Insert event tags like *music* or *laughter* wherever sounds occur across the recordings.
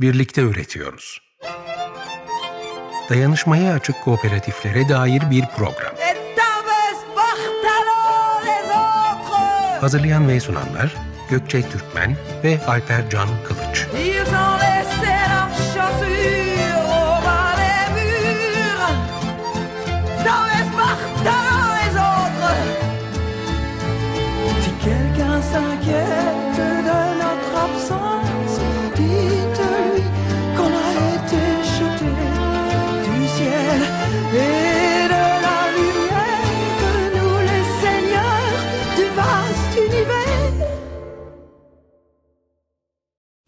birlikte üretiyoruz. Dayanışmaya açık kooperatiflere dair bir program. Hazırlayan ve sunanlar Gökçe Türkmen ve Alper Can Kılıç.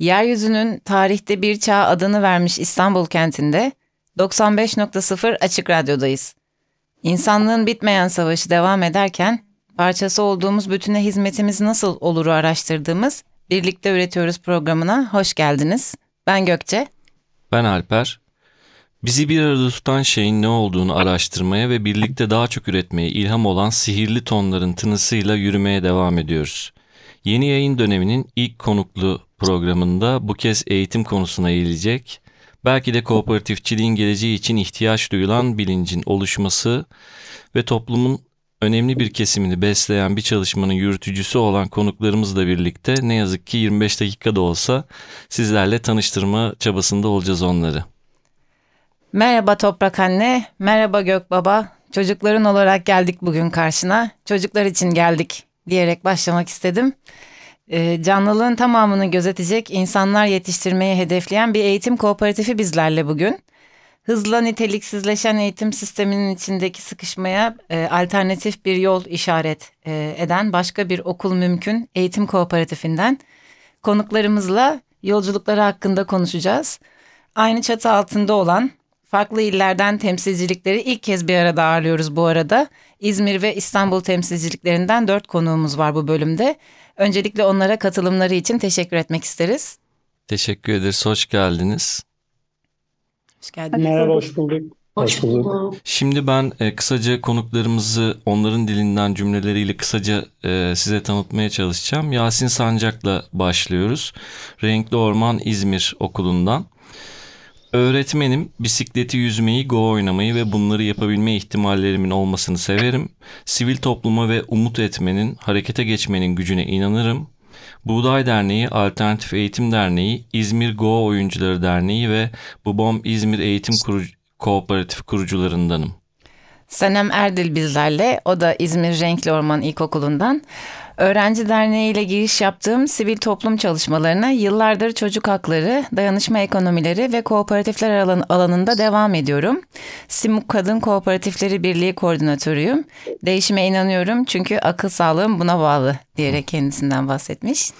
Yeryüzünün tarihte bir çağ adını vermiş İstanbul kentinde 95.0 Açık Radyo'dayız. İnsanlığın bitmeyen savaşı devam ederken parçası olduğumuz bütüne hizmetimiz nasıl oluru araştırdığımız Birlikte Üretiyoruz programına hoş geldiniz. Ben Gökçe. Ben Alper. Bizi bir arada tutan şeyin ne olduğunu araştırmaya ve birlikte daha çok üretmeye ilham olan sihirli tonların tınısıyla yürümeye devam ediyoruz. Yeni yayın döneminin ilk konuklu programında bu kez eğitim konusuna eğilecek, belki de kooperatifçiliğin geleceği için ihtiyaç duyulan bilincin oluşması ve toplumun önemli bir kesimini besleyen bir çalışmanın yürütücüsü olan konuklarımızla birlikte ne yazık ki 25 dakikada olsa sizlerle tanıştırma çabasında olacağız onları. Merhaba Toprak Anne, merhaba Gök Baba. Çocukların olarak geldik bugün karşına. Çocuklar için geldik diyerek başlamak istedim. Ee, canlılığın tamamını gözetecek insanlar yetiştirmeyi hedefleyen bir eğitim kooperatifi bizlerle bugün. Hızla niteliksizleşen eğitim sisteminin içindeki sıkışmaya e, alternatif bir yol işaret e, eden başka bir okul mümkün eğitim kooperatifinden konuklarımızla yolculukları hakkında konuşacağız. Aynı çatı altında olan farklı illerden temsilcilikleri ilk kez bir arada ağırlıyoruz bu arada. İzmir ve İstanbul temsilciliklerinden dört konuğumuz var bu bölümde. Öncelikle onlara katılımları için teşekkür etmek isteriz. Teşekkür ederiz, hoş geldiniz. Hoş geldiniz. Merhaba, hoş bulduk. Hoş bulduk. Şimdi ben e, kısaca konuklarımızı onların dilinden cümleleriyle kısaca e, size tanıtmaya çalışacağım. Yasin Sancak'la başlıyoruz. Renkli Orman İzmir Okulu'ndan. Öğretmenim, bisikleti yüzmeyi, go oynamayı ve bunları yapabilme ihtimallerimin olmasını severim. Sivil topluma ve umut etmenin, harekete geçmenin gücüne inanırım. Buğday Derneği, Alternatif Eğitim Derneği, İzmir Go Oyuncuları Derneği ve Bubom İzmir Eğitim Kurucu, Kooperatif kurucularındanım. Sanem Erdil bizlerle. O da İzmir Renkli Orman İlkokulu'ndan. Öğrenci Derneği ile giriş yaptığım sivil toplum çalışmalarına yıllardır çocuk hakları, dayanışma ekonomileri ve kooperatifler alan, alanında devam ediyorum. Simuk Kadın Kooperatifleri Birliği Koordinatörüyüm. Değişime inanıyorum çünkü akıl sağlığım buna bağlı diyerek kendisinden bahsetmiş.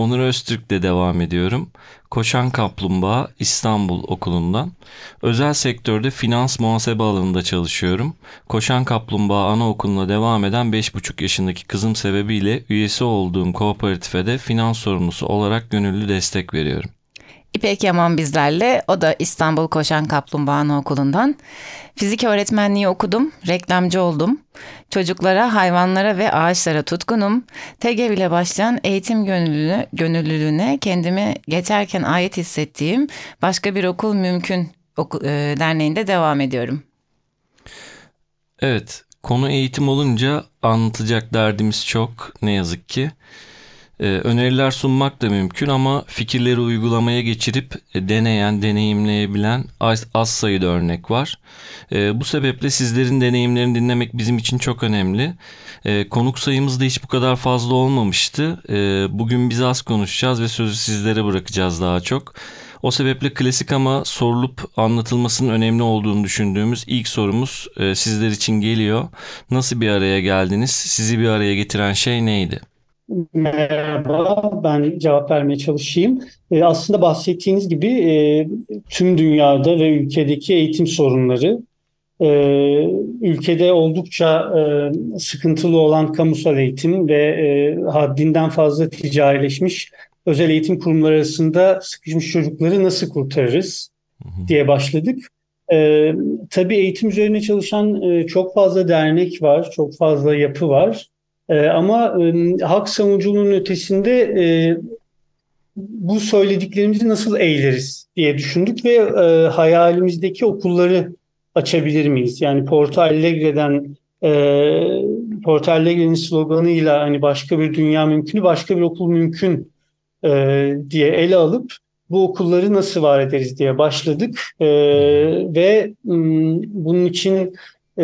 Onur Öztürk'le devam ediyorum. Koşan Kaplumbağa İstanbul Okulu'ndan. Özel sektörde finans muhasebe alanında çalışıyorum. Koşan Kaplumbağa Anaokulu'na devam eden 5,5 yaşındaki kızım sebebiyle üyesi olduğum kooperatife de finans sorumlusu olarak gönüllü destek veriyorum. İpek Yaman bizlerle. O da İstanbul Koşan Kaplumbağa Anaokulu'ndan. Fizik öğretmenliği okudum, reklamcı oldum. Çocuklara, hayvanlara ve ağaçlara tutkunum. TEGEV ile başlayan eğitim gönüllülüğüne, gönüllülüğüne kendimi geçerken ait hissettiğim başka bir okul mümkün oku, e, derneğinde devam ediyorum. Evet, konu eğitim olunca anlatacak derdimiz çok ne yazık ki. Ee, öneriler sunmak da mümkün ama fikirleri uygulamaya geçirip e, deneyen, deneyimleyebilen az, az sayıda örnek var. Ee, bu sebeple sizlerin deneyimlerini dinlemek bizim için çok önemli. Ee, konuk sayımız da hiç bu kadar fazla olmamıştı. Bugün biz az konuşacağız ve sözü sizlere bırakacağız daha çok. O sebeple klasik ama sorulup anlatılmasının önemli olduğunu düşündüğümüz ilk sorumuz e, sizler için geliyor. Nasıl bir araya geldiniz? Sizi bir araya getiren şey neydi? Merhaba, ben cevap vermeye çalışayım. Ee, aslında bahsettiğiniz gibi e, tüm dünyada ve ülkedeki eğitim sorunları, e, ülkede oldukça e, sıkıntılı olan kamusal eğitim ve e, haddinden fazla ticarileşmiş özel eğitim kurumları arasında sıkışmış çocukları nasıl kurtarırız diye başladık. E, tabii eğitim üzerine çalışan e, çok fazla dernek var, çok fazla yapı var. E, ama e, hak savunuculuğunun ötesinde e, bu söylediklerimizi nasıl eğleriz diye düşündük ve e, hayalimizdeki okulları açabilir miyiz? Yani Porto Alegre'den e, Porto Alegre'nin sloganıyla hani başka bir dünya mümkün, başka bir okul mümkün e, diye ele alıp bu okulları nasıl var ederiz diye başladık e, ve m, bunun için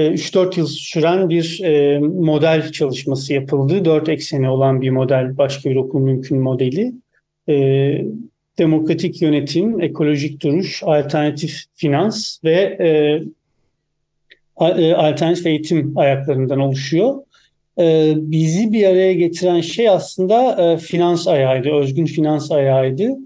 3-4 yıl süren bir e, model çalışması yapıldı. 4 ekseni olan bir model, başka bir okul mümkün modeli. E, demokratik yönetim, ekolojik duruş, alternatif finans ve e, e, alternatif eğitim ayaklarından oluşuyor. E, bizi bir araya getiren şey aslında e, finans ayağıydı, özgün finans ayağıydı.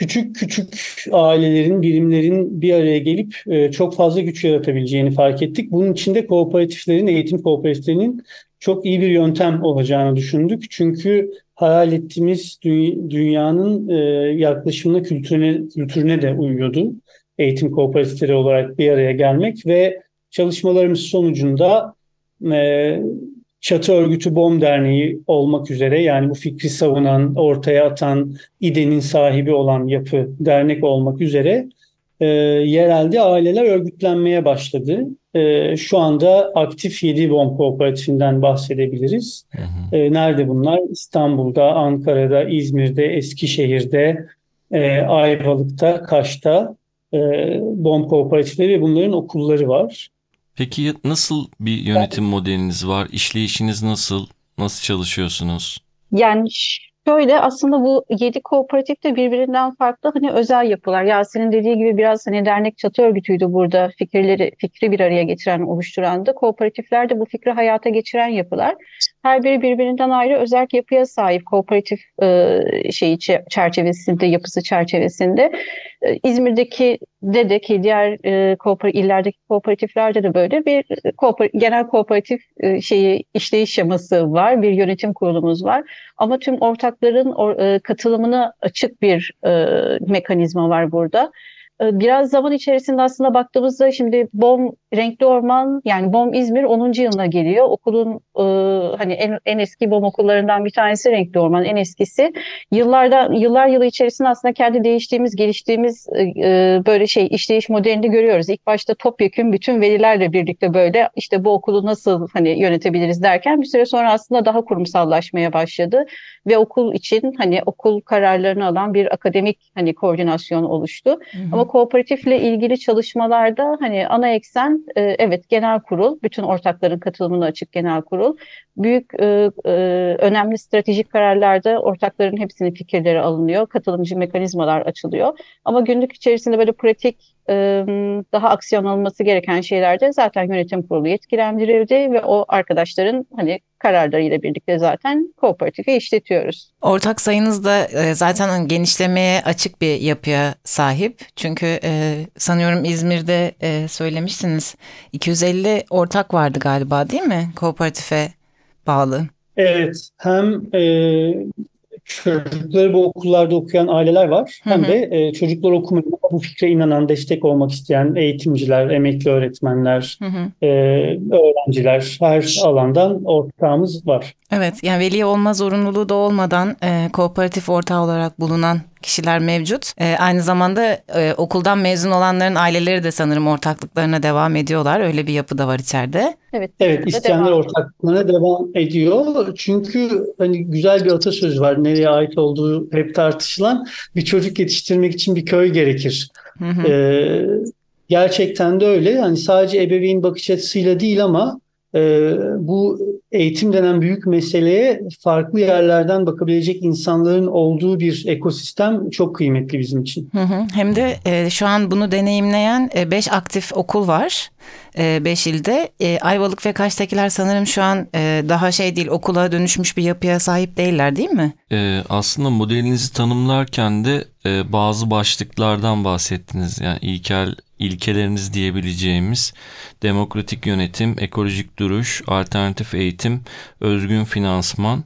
Küçük küçük ailelerin, birimlerin bir araya gelip çok fazla güç yaratabileceğini fark ettik. Bunun için de kooperatiflerin, eğitim kooperatiflerinin çok iyi bir yöntem olacağını düşündük. Çünkü hayal ettiğimiz dünyanın yaklaşımına, kültürüne, kültürüne de uyuyordu. Eğitim kooperatifleri olarak bir araya gelmek ve çalışmalarımız sonucunda Çatı Örgütü BOM Derneği olmak üzere yani bu fikri savunan, ortaya atan, İDE'nin sahibi olan yapı dernek olmak üzere e, yerelde aileler örgütlenmeye başladı. E, şu anda aktif 7 BOM kooperatifinden bahsedebiliriz. Hı hı. E, nerede bunlar? İstanbul'da, Ankara'da, İzmir'de, Eskişehir'de, e, Ayvalık'ta, Kaş'ta e, BOM kooperatifleri ve bunların okulları var. Peki nasıl bir yönetim modeliniz var? İşleyişiniz nasıl? Nasıl çalışıyorsunuz? Yani şöyle aslında bu yedi kooperatif de birbirinden farklı hani özel yapılar. Yasin'in dediği gibi biraz hani dernek çatı örgütüydü burada fikirleri fikri bir araya getiren, oluşturan da. Kooperatifler de bu fikri hayata geçiren yapılar. Her biri birbirinden ayrı özel yapıya sahip kooperatif e, şeyi çerçevesinde, yapısı çerçevesinde. E, İzmir'deki de ki diğer e, kooper, illerdeki kooperatiflerde de böyle bir kooper, genel kooperatif e, şeyi işleyiş şeması var, bir yönetim kurulumuz var. Ama tüm ortakların or, e, katılımına açık bir e, mekanizma var burada. Ee, biraz zaman içerisinde aslında baktığımızda şimdi BOM Renkli Orman yani BOM İzmir 10. yılına geliyor. Okulun e, hani en, en eski BOM okullarından bir tanesi Renkli Orman en eskisi. Yıllarda yıllar yılı içerisinde aslında kendi değiştiğimiz, geliştiğimiz e, e, böyle şey işleyiş modelini görüyoruz. İlk başta topyekün bütün velilerle birlikte böyle işte bu okulu nasıl hani yönetebiliriz derken bir süre sonra aslında daha kurumsallaşmaya başladı ve okul için hani okul kararlarını alan bir akademik hani koordinasyon oluştu. Hı hı. Ama kooperatifle ilgili çalışmalarda hani ana eksen e, evet genel kurul, bütün ortakların katılımına açık genel kurul. Büyük e, e, önemli stratejik kararlarda ortakların hepsinin fikirleri alınıyor, katılımcı mekanizmalar açılıyor. Ama günlük içerisinde böyle pratik daha aksiyon alınması gereken şeylerde zaten yönetim kurulu yetkilendirildi ve o arkadaşların hani kararlarıyla birlikte zaten kooperatifi işletiyoruz. Ortak sayınız da zaten genişlemeye açık bir yapıya sahip. Çünkü sanıyorum İzmir'de söylemiştiniz 250 ortak vardı galiba değil mi kooperatife bağlı? Evet hem e, çocukları bu okullarda okuyan aileler var. Hı hı. Hem de e, çocuklar okumayı bu fikre inanan, destek olmak isteyen eğitimciler, emekli öğretmenler, hı hı. E, öğrenciler her alandan ortağımız var. Evet yani veli olma zorunluluğu da olmadan e, kooperatif ortağı olarak bulunan kişiler mevcut. E, aynı zamanda e, okuldan mezun olanların aileleri de sanırım ortaklıklarına devam ediyorlar. Öyle bir yapı da var içeride. Evet, evet isteyenler devam. ortaklıklarına devam ediyor. Çünkü hani güzel bir atasöz var. Nereye ait olduğu hep tartışılan. Bir çocuk yetiştirmek için bir köy gerekir. Hı hı. E, gerçekten de öyle. Hani sadece ebeveyn bakış açısıyla değil ama e, bu eğitim denen büyük meseleye farklı yerlerden bakabilecek insanların olduğu bir ekosistem çok kıymetli bizim için. Hı hı. Hem de e, şu an bunu deneyimleyen 5 e, aktif okul var. 5 e, ilde. E, Ayvalık ve Kaş'takiler sanırım şu an e, daha şey değil okula dönüşmüş bir yapıya sahip değiller değil mi? E, aslında modelinizi tanımlarken de e, bazı başlıklardan bahsettiniz. Yani ilkel ilkeleriniz diyebileceğimiz demokratik yönetim, ekolojik duruş, alternatif eğitim, özgün finansman.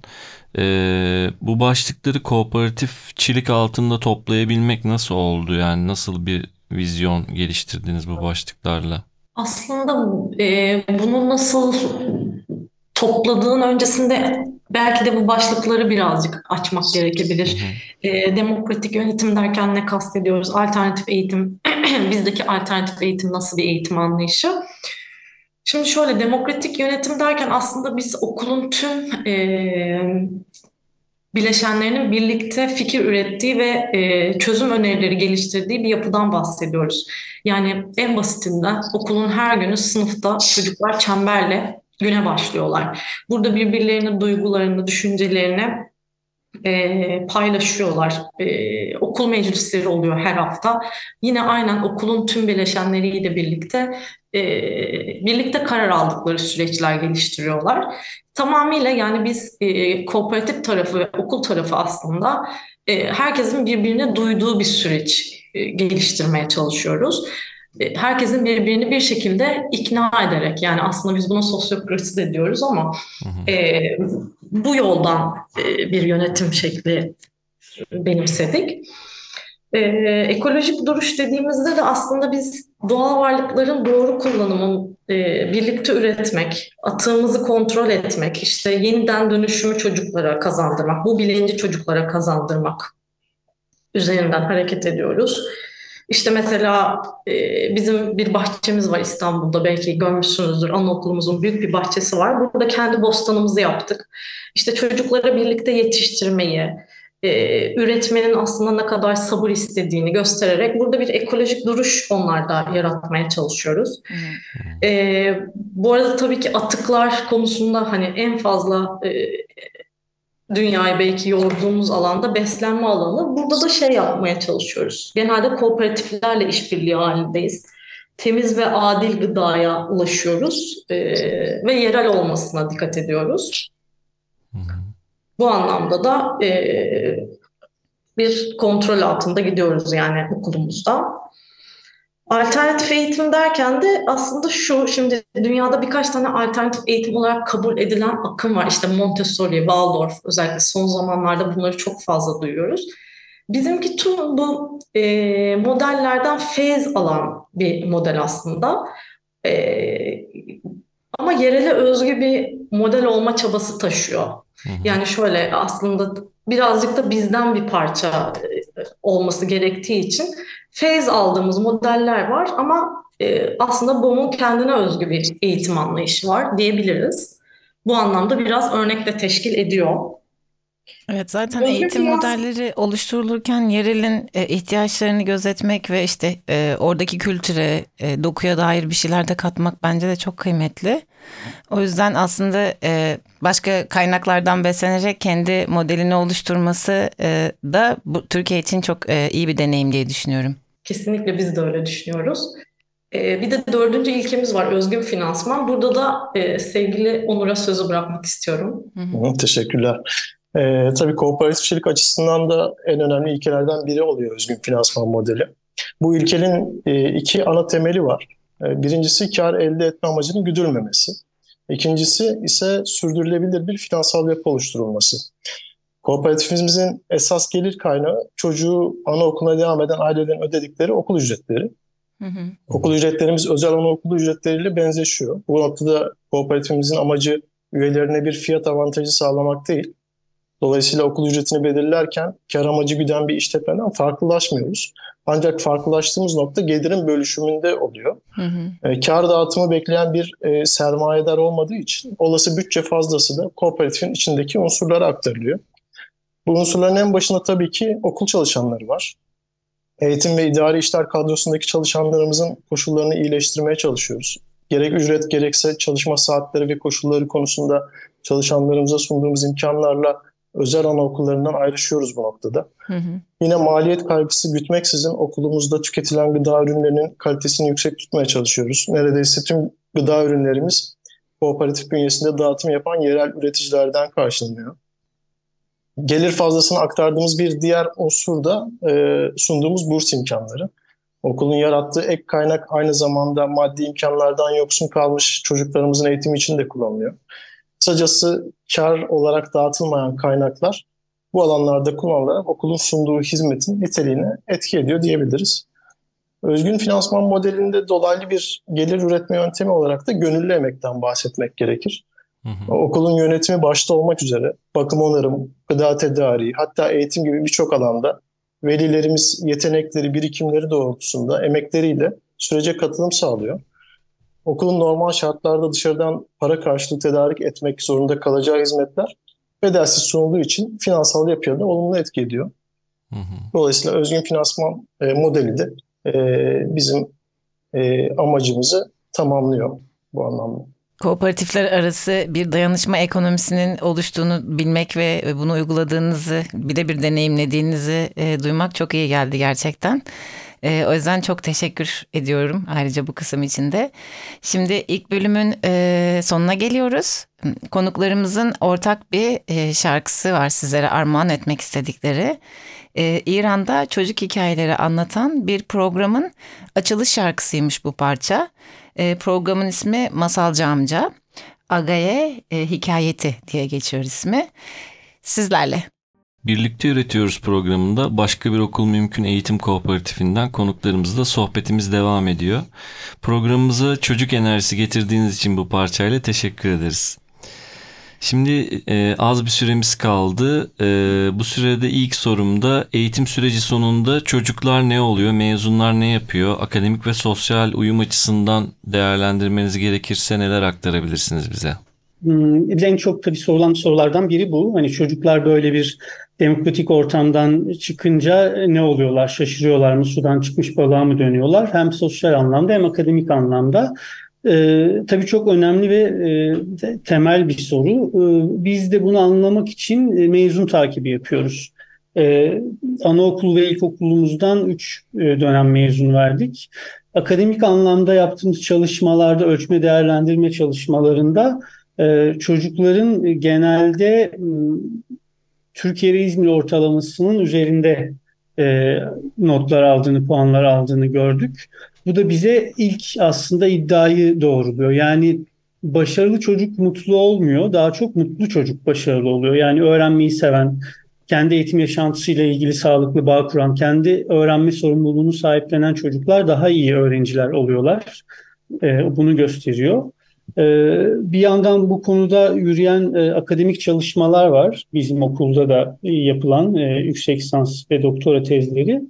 Ee, bu başlıkları kooperatifçilik altında toplayabilmek nasıl oldu? Yani nasıl bir vizyon geliştirdiniz bu başlıklarla? Aslında e, bunu nasıl topladığın öncesinde belki de bu başlıkları birazcık açmak gerekebilir. E, demokratik yönetim derken ne kastediyoruz? Alternatif eğitim, *clears throat* bizdeki alternatif eğitim nasıl bir eğitim anlayışı? Şimdi şöyle demokratik yönetim derken aslında biz okulun tüm e, bileşenlerinin birlikte fikir ürettiği ve e, çözüm önerileri geliştirdiği bir yapıdan bahsediyoruz. Yani en basitinden okulun her günü sınıfta çocuklar çemberle güne başlıyorlar. Burada birbirlerinin duygularını, düşüncelerini e, paylaşıyorlar. E, okul meclisleri oluyor her hafta. Yine aynen okulun tüm bileşenleriyle birlikte e, birlikte karar aldıkları süreçler geliştiriyorlar. Tamamıyla yani biz e, kooperatif tarafı ve okul tarafı aslında e, herkesin birbirine duyduğu bir süreç e, geliştirmeye çalışıyoruz. E, herkesin birbirini bir şekilde ikna ederek yani aslında biz buna sosyokrasi de diyoruz ama e, bu yoldan e, bir yönetim şekli benimsedik. Ee, ekolojik duruş dediğimizde de aslında biz doğal varlıkların doğru kullanımı e, birlikte üretmek, atığımızı kontrol etmek, işte yeniden dönüşümü çocuklara kazandırmak, bu bilinci çocuklara kazandırmak üzerinden hareket ediyoruz. İşte mesela e, bizim bir bahçemiz var İstanbul'da belki görmüşsünüzdür. Anaokulumuzun büyük bir bahçesi var. Burada kendi bostanımızı yaptık. İşte çocuklara birlikte yetiştirmeyi, e, üretmenin aslında ne kadar sabır istediğini göstererek burada bir ekolojik duruş onlarda yaratmaya çalışıyoruz. E, bu arada tabii ki atıklar konusunda hani en fazla e, dünyayı belki yorduğumuz alanda beslenme alanı. Burada da şey yapmaya çalışıyoruz. Genelde kooperatiflerle işbirliği halindeyiz. Temiz ve adil gıdaya ulaşıyoruz e, ve yerel olmasına dikkat ediyoruz. Bu anlamda da e, bir kontrol altında gidiyoruz yani okulumuzda. Alternatif eğitim derken de aslında şu, şimdi dünyada birkaç tane alternatif eğitim olarak kabul edilen akım var. İşte Montessori, Waldorf özellikle son zamanlarda bunları çok fazla duyuyoruz. Bizimki tüm bu e, modellerden feyz alan bir model aslında. E, ama yerele özgü bir model olma çabası taşıyor. Yani şöyle aslında birazcık da bizden bir parça e, olması gerektiği için feyz aldığımız modeller var ama e, aslında BOM'un kendine özgü bir eğitim anlayışı var diyebiliriz. Bu anlamda biraz örnekle teşkil ediyor. Evet zaten Böyle eğitim biraz- modelleri oluşturulurken yerelin e, ihtiyaçlarını gözetmek ve işte e, oradaki kültüre, e, dokuya dair bir şeyler de katmak bence de çok kıymetli. O yüzden aslında e, başka kaynaklardan beslenerek kendi modelini oluşturması e, da bu Türkiye için çok e, iyi bir deneyim diye düşünüyorum. Kesinlikle biz de öyle düşünüyoruz. E, bir de dördüncü ilkemiz var özgün finansman. Burada da e, sevgili Onur'a sözü bırakmak istiyorum. Hı, Teşekkürler. Ee, tabii kooperatifçilik açısından da en önemli ilkelerden biri oluyor özgün finansman modeli. Bu ilkenin e, iki ana temeli var. E, birincisi kar elde etme amacının güdülmemesi. İkincisi ise sürdürülebilir bir finansal yapı oluşturulması. Kooperatifimizin esas gelir kaynağı çocuğu anaokuluna devam eden ailelerin ödedikleri okul ücretleri. Hı hı. Okul ücretlerimiz özel anaokul ücretleriyle benzeşiyor. Bu noktada kooperatifimizin amacı üyelerine bir fiyat avantajı sağlamak değil. Dolayısıyla okul ücretini belirlerken kar amacı güden bir işletmeden farklılaşmıyoruz. Ancak farklılaştığımız nokta gelirin bölüşümünde oluyor. Hı hı. E, kar dağıtımı bekleyen bir e, sermayedar olmadığı için olası bütçe fazlası da kooperatifin içindeki unsurlara aktarılıyor. Bu unsurların en başında tabii ki okul çalışanları var. Eğitim ve idari işler kadrosundaki çalışanlarımızın koşullarını iyileştirmeye çalışıyoruz. Gerek ücret gerekse çalışma saatleri ve koşulları konusunda çalışanlarımıza sunduğumuz imkanlarla özel anaokullarından ayrışıyoruz bu noktada. Hı hı. Yine maliyet kaygısı gütmeksizin okulumuzda tüketilen gıda ürünlerinin kalitesini yüksek tutmaya çalışıyoruz. Neredeyse tüm gıda ürünlerimiz kooperatif bünyesinde dağıtım yapan yerel üreticilerden karşılanıyor. Gelir fazlasını aktardığımız bir diğer unsur da e, sunduğumuz burs imkanları. Okulun yarattığı ek kaynak aynı zamanda maddi imkanlardan yoksun kalmış çocuklarımızın eğitimi için de kullanılıyor. Kısacası kar olarak dağıtılmayan kaynaklar bu alanlarda kullanılarak okulun sunduğu hizmetin niteliğine etki ediyor diyebiliriz. Özgün finansman modelinde dolaylı bir gelir üretme yöntemi olarak da gönüllü emekten bahsetmek gerekir. Hı hı. Okulun yönetimi başta olmak üzere bakım onarım, gıda tedariği, hatta eğitim gibi birçok alanda velilerimiz yetenekleri, birikimleri doğrultusunda emekleriyle sürece katılım sağlıyor. Okulun normal şartlarda dışarıdan para karşılığı tedarik etmek zorunda kalacağı hizmetler bedelsiz sunulduğu için finansal yapıya da olumlu etki ediyor. Hı hı. Dolayısıyla özgün finansman e, modeli de e, bizim e, amacımızı tamamlıyor bu anlamda. Kooperatifler arası bir dayanışma ekonomisinin oluştuğunu bilmek ve bunu uyguladığınızı bir de bir deneyimlediğinizi e, duymak çok iyi geldi gerçekten. E, o yüzden çok teşekkür ediyorum ayrıca bu kısım içinde. Şimdi ilk bölümün e, sonuna geliyoruz. Konuklarımızın ortak bir e, şarkısı var sizlere armağan etmek istedikleri. E, İran'da çocuk hikayeleri anlatan bir programın açılış şarkısıymış bu parça. E, programın ismi Masalcı Amca. Agaye e, Hikayeti diye geçiyor ismi. Sizlerle. Birlikte Üretiyoruz programında başka bir okul mümkün eğitim kooperatifinden konuklarımızla sohbetimiz devam ediyor. Programımıza çocuk enerjisi getirdiğiniz için bu parçayla teşekkür ederiz. Şimdi e, az bir süremiz kaldı. E, bu sürede ilk sorumda eğitim süreci sonunda çocuklar ne oluyor, mezunlar ne yapıyor, akademik ve sosyal uyum açısından değerlendirmeniz gerekirse neler aktarabilirsiniz bize? Hmm, en çok tabii sorulan sorulardan biri bu. Hani çocuklar böyle bir demokratik ortamdan çıkınca ne oluyorlar? Şaşırıyorlar mı? Sudan çıkmış balığa mı dönüyorlar? Hem sosyal anlamda hem akademik anlamda. Ee, tabii çok önemli ve e, temel bir soru. Ee, biz de bunu anlamak için e, mezun takibi yapıyoruz. Ee, anaokul ve ilkokulumuzdan 3 e, dönem mezun verdik. Akademik anlamda yaptığımız çalışmalarda, ölçme değerlendirme çalışmalarında e, çocukların genelde m, Türkiye ve İzmir ortalamasının üzerinde e, notlar aldığını, puanlar aldığını gördük. Bu da bize ilk aslında iddiayı doğruluyor. Yani başarılı çocuk mutlu olmuyor, daha çok mutlu çocuk başarılı oluyor. Yani öğrenmeyi seven, kendi eğitim yaşantısıyla ilgili sağlıklı bağ kuran, kendi öğrenme sorumluluğunu sahiplenen çocuklar daha iyi öğrenciler oluyorlar. E, bunu gösteriyor. Ee, bir yandan bu konuda yürüyen e, akademik çalışmalar var. Bizim okulda da yapılan e, yüksek lisans ve doktora tezleri.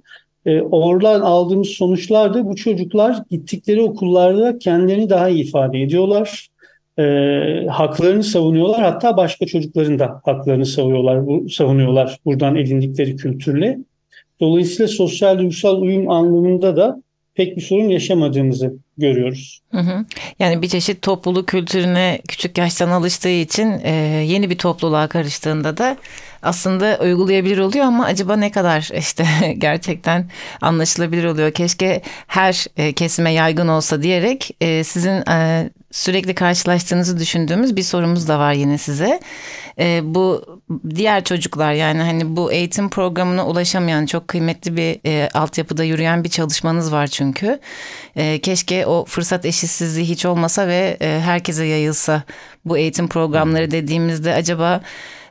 E, oradan aldığımız sonuçlar da bu çocuklar gittikleri okullarda kendilerini daha iyi ifade ediyorlar. haklarını savunuyorlar. Hatta başka çocukların da haklarını savunuyorlar, savunuyorlar buradan edindikleri kültürle. Dolayısıyla sosyal duygusal uyum anlamında da pek bir sorun yaşamadığımızı görüyoruz. Hı hı. Yani bir çeşit topluluk kültürüne küçük yaştan alıştığı için e, yeni bir topluluğa karıştığında da aslında uygulayabilir oluyor ama acaba ne kadar *laughs* işte gerçekten anlaşılabilir oluyor. Keşke her e, kesime yaygın olsa diyerek e, sizin e, sürekli karşılaştığınızı düşündüğümüz bir sorumuz da var yine size. E, bu diğer çocuklar yani hani bu eğitim programına ulaşamayan çok kıymetli bir e, altyapıda yürüyen bir çalışmanız var çünkü. E, keşke o fırsat eşitsizliği hiç olmasa ve e, herkese yayılsa bu eğitim programları dediğimizde acaba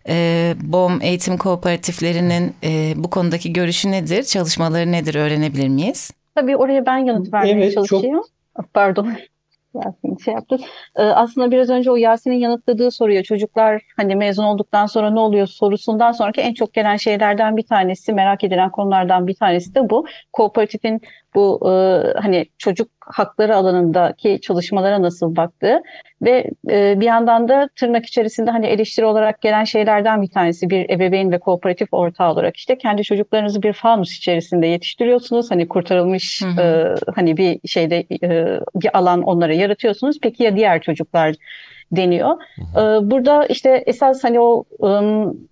e, BOM eğitim kooperatiflerinin e, bu konudaki görüşü nedir, çalışmaları nedir öğrenebilir miyiz? Tabii oraya ben yanıt vermeye Evet, çok- çalışayım. Pardon. Yasin şey yaptı. Ee, aslında biraz önce o Yasin'in yanıtladığı soruya çocuklar hani mezun olduktan sonra ne oluyor sorusundan sonraki en çok gelen şeylerden bir tanesi, merak edilen konulardan bir tanesi de bu. Kooperatifin bu e, hani çocuk hakları alanındaki çalışmalara nasıl baktığı ve e, bir yandan da tırnak içerisinde hani eleştiri olarak gelen şeylerden bir tanesi bir ebeveyn ve kooperatif ortağı olarak işte kendi çocuklarınızı bir fanus içerisinde yetiştiriyorsunuz. Hani kurtarılmış Hı hı. e, hani bir şeyde e, bir alan onlara yaratıyorsunuz. Peki ya diğer çocuklar deniyor. Ee, Burada işte esas hani o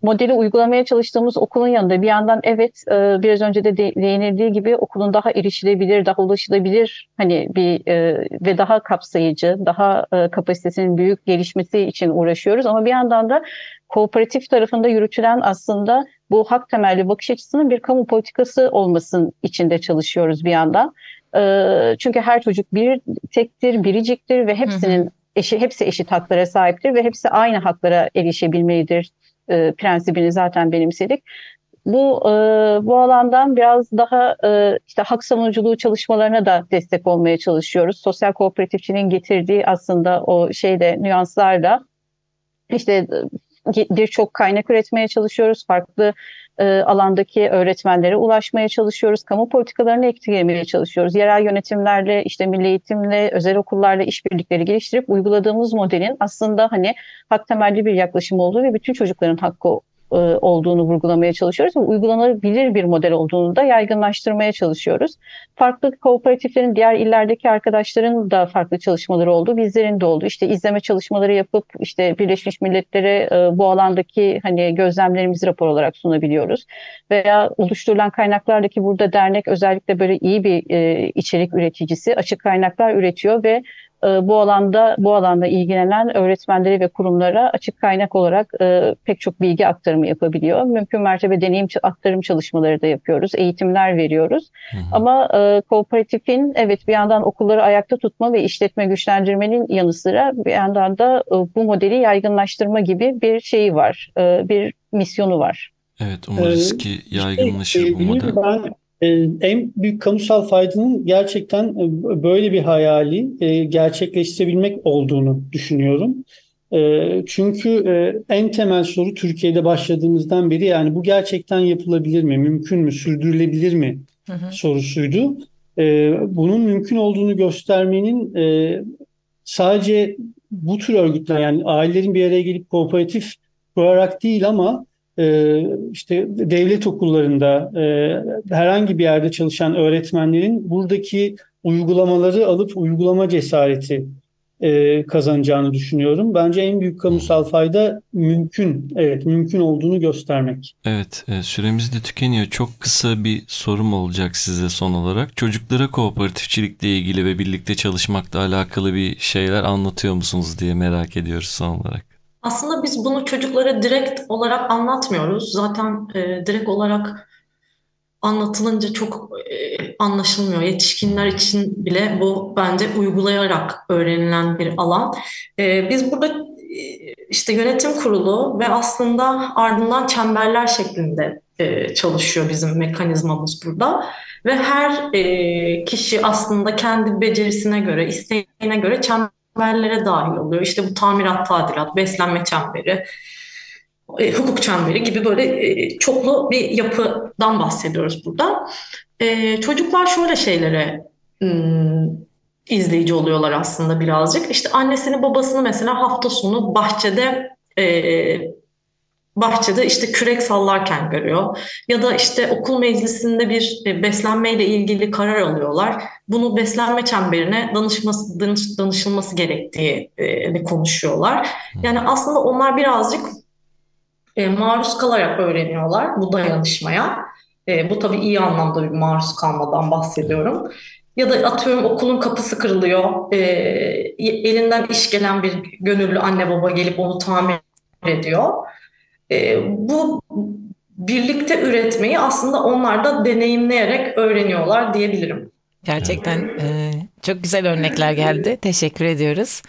modeli uygulamaya çalıştığımız okulun yanında bir yandan evet e, biraz önce de de- değinildiği gibi okulun daha erişilebilir, daha ulaşılabilir hani bir e, ve daha kapsayıcı, daha e, kapasitesinin büyük gelişmesi için uğraşıyoruz. Ama bir yandan da kooperatif tarafında yürütülen aslında bu hak temelli bakış açısının bir kamu politikası olmasın içinde çalışıyoruz bir yandan. Ee, Çünkü her çocuk bir tektir, biriciktir ve hepsinin eşi, hepsi eşit haklara sahiptir ve hepsi aynı haklara erişebilmelidir e, prensibini zaten benimsedik. Bu e, bu alandan biraz daha e, işte hak savunuculuğu çalışmalarına da destek olmaya çalışıyoruz. Sosyal kooperatifçinin getirdiği aslında o şeyde nüanslarla işte birçok kaynak üretmeye çalışıyoruz. Farklı e, alandaki öğretmenlere ulaşmaya çalışıyoruz. Kamu politikalarını etkilemeye çalışıyoruz. Yerel yönetimlerle, işte milli eğitimle, özel okullarla işbirlikleri geliştirip uyguladığımız modelin aslında hani hak temelli bir yaklaşım olduğu ve bütün çocukların hakkı e, olduğunu vurgulamaya çalışıyoruz uygulanabilir bir model olduğunu da yaygınlaştırmaya çalışıyoruz. Farklı kooperatiflerin diğer illerdeki arkadaşların da farklı çalışmaları oldu. Bizlerin de oldu. İşte izleme çalışmaları yapıp işte Birleşmiş Milletler'e e, bu alandaki hani gözlemlerimizi rapor olarak sunabiliyoruz. Veya oluşturulan kaynaklardaki burada dernek özellikle böyle iyi bir e, içerik üreticisi açık kaynaklar üretiyor ve bu alanda bu alanda ilgilenen öğretmenleri ve kurumlara açık kaynak olarak e, pek çok bilgi aktarımı yapabiliyor. Mümkün mertebe deneyim aktarım çalışmaları da yapıyoruz, eğitimler veriyoruz. Hı hı. Ama e, kooperatifin evet bir yandan okulları ayakta tutma ve işletme güçlendirmenin yanı sıra bir yandan da e, bu modeli yaygınlaştırma gibi bir şeyi var, e, bir misyonu var. Evet umarız ki yaygınlaşır bu model. Ben ee, en büyük kamusal faydanın gerçekten e, böyle bir hayali e, gerçekleştirebilmek olduğunu düşünüyorum. E, çünkü en temel soru Türkiye'de başladığımızdan beri yani bu gerçekten yapılabilir mi, mümkün mü, sürdürülebilir mi hı hı. sorusuydu. Bunun mümkün olduğunu göstermenin sadece bu tür örgütler yani ailelerin bir araya gelip kooperatif kurarak değil ama e, işte devlet okullarında e, herhangi bir yerde çalışan öğretmenlerin buradaki uygulamaları alıp uygulama cesareti e, kazanacağını düşünüyorum. Bence en büyük kamusal fayda mümkün, evet mümkün olduğunu göstermek. Evet, e, süremiz de tükeniyor. Çok kısa bir sorum olacak size son olarak. Çocuklara kooperatifçilikle ilgili ve birlikte çalışmakla alakalı bir şeyler anlatıyor musunuz diye merak ediyoruz son olarak. Aslında biz bunu çocuklara direkt olarak anlatmıyoruz. Zaten e, direkt olarak anlatılınca çok e, anlaşılmıyor. Yetişkinler için bile bu bence uygulayarak öğrenilen bir alan. E, biz burada e, işte yönetim kurulu ve aslında ardından çemberler şeklinde e, çalışıyor bizim mekanizmamız burada. Ve her e, kişi aslında kendi becerisine göre, isteğine göre çember çemberlere dahil oluyor. İşte bu tamirat, tadilat, beslenme çemberi, e, hukuk çemberi gibi böyle e, çoklu bir yapıdan bahsediyoruz burada. E, çocuklar şöyle şeylere hmm, izleyici oluyorlar aslında birazcık. İşte annesini babasını mesela hafta sonu bahçede e, bahçede işte kürek sallarken görüyor. Ya da işte okul meclisinde bir e, beslenmeyle ilgili karar alıyorlar. Bunu beslenme çemberine danışması, danış, danışılması gerektiği e, konuşuyorlar. Yani aslında onlar birazcık e, maruz kalarak öğreniyorlar bu dayanışmaya. E, bu tabii iyi anlamda bir maruz kalmadan bahsediyorum. Ya da atıyorum okulun kapısı kırılıyor. E, elinden iş gelen bir gönüllü anne baba gelip onu tamir ediyor. E, bu birlikte üretmeyi aslında onlar da deneyimleyerek öğreniyorlar diyebilirim. Gerçekten e, çok güzel örnekler geldi. Teşekkür ediyoruz.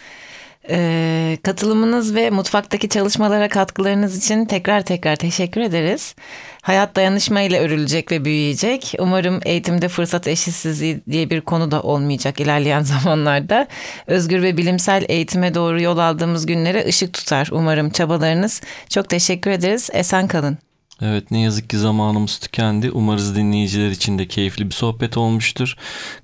E, katılımınız ve mutfaktaki çalışmalara katkılarınız için tekrar tekrar teşekkür ederiz. Hayat dayanışma ile örülecek ve büyüyecek. Umarım eğitimde fırsat eşitsizliği diye bir konu da olmayacak ilerleyen *laughs* zamanlarda. Özgür ve bilimsel eğitime doğru yol aldığımız günlere ışık tutar umarım çabalarınız. Çok teşekkür ederiz. Esen kalın. Evet ne yazık ki zamanımız tükendi. Umarız dinleyiciler için de keyifli bir sohbet olmuştur.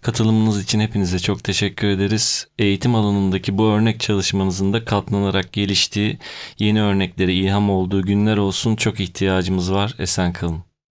Katılımınız için hepinize çok teşekkür ederiz. Eğitim alanındaki bu örnek çalışmanızın da katlanarak geliştiği, yeni örneklere ilham olduğu günler olsun. Çok ihtiyacımız var. Esen kalın.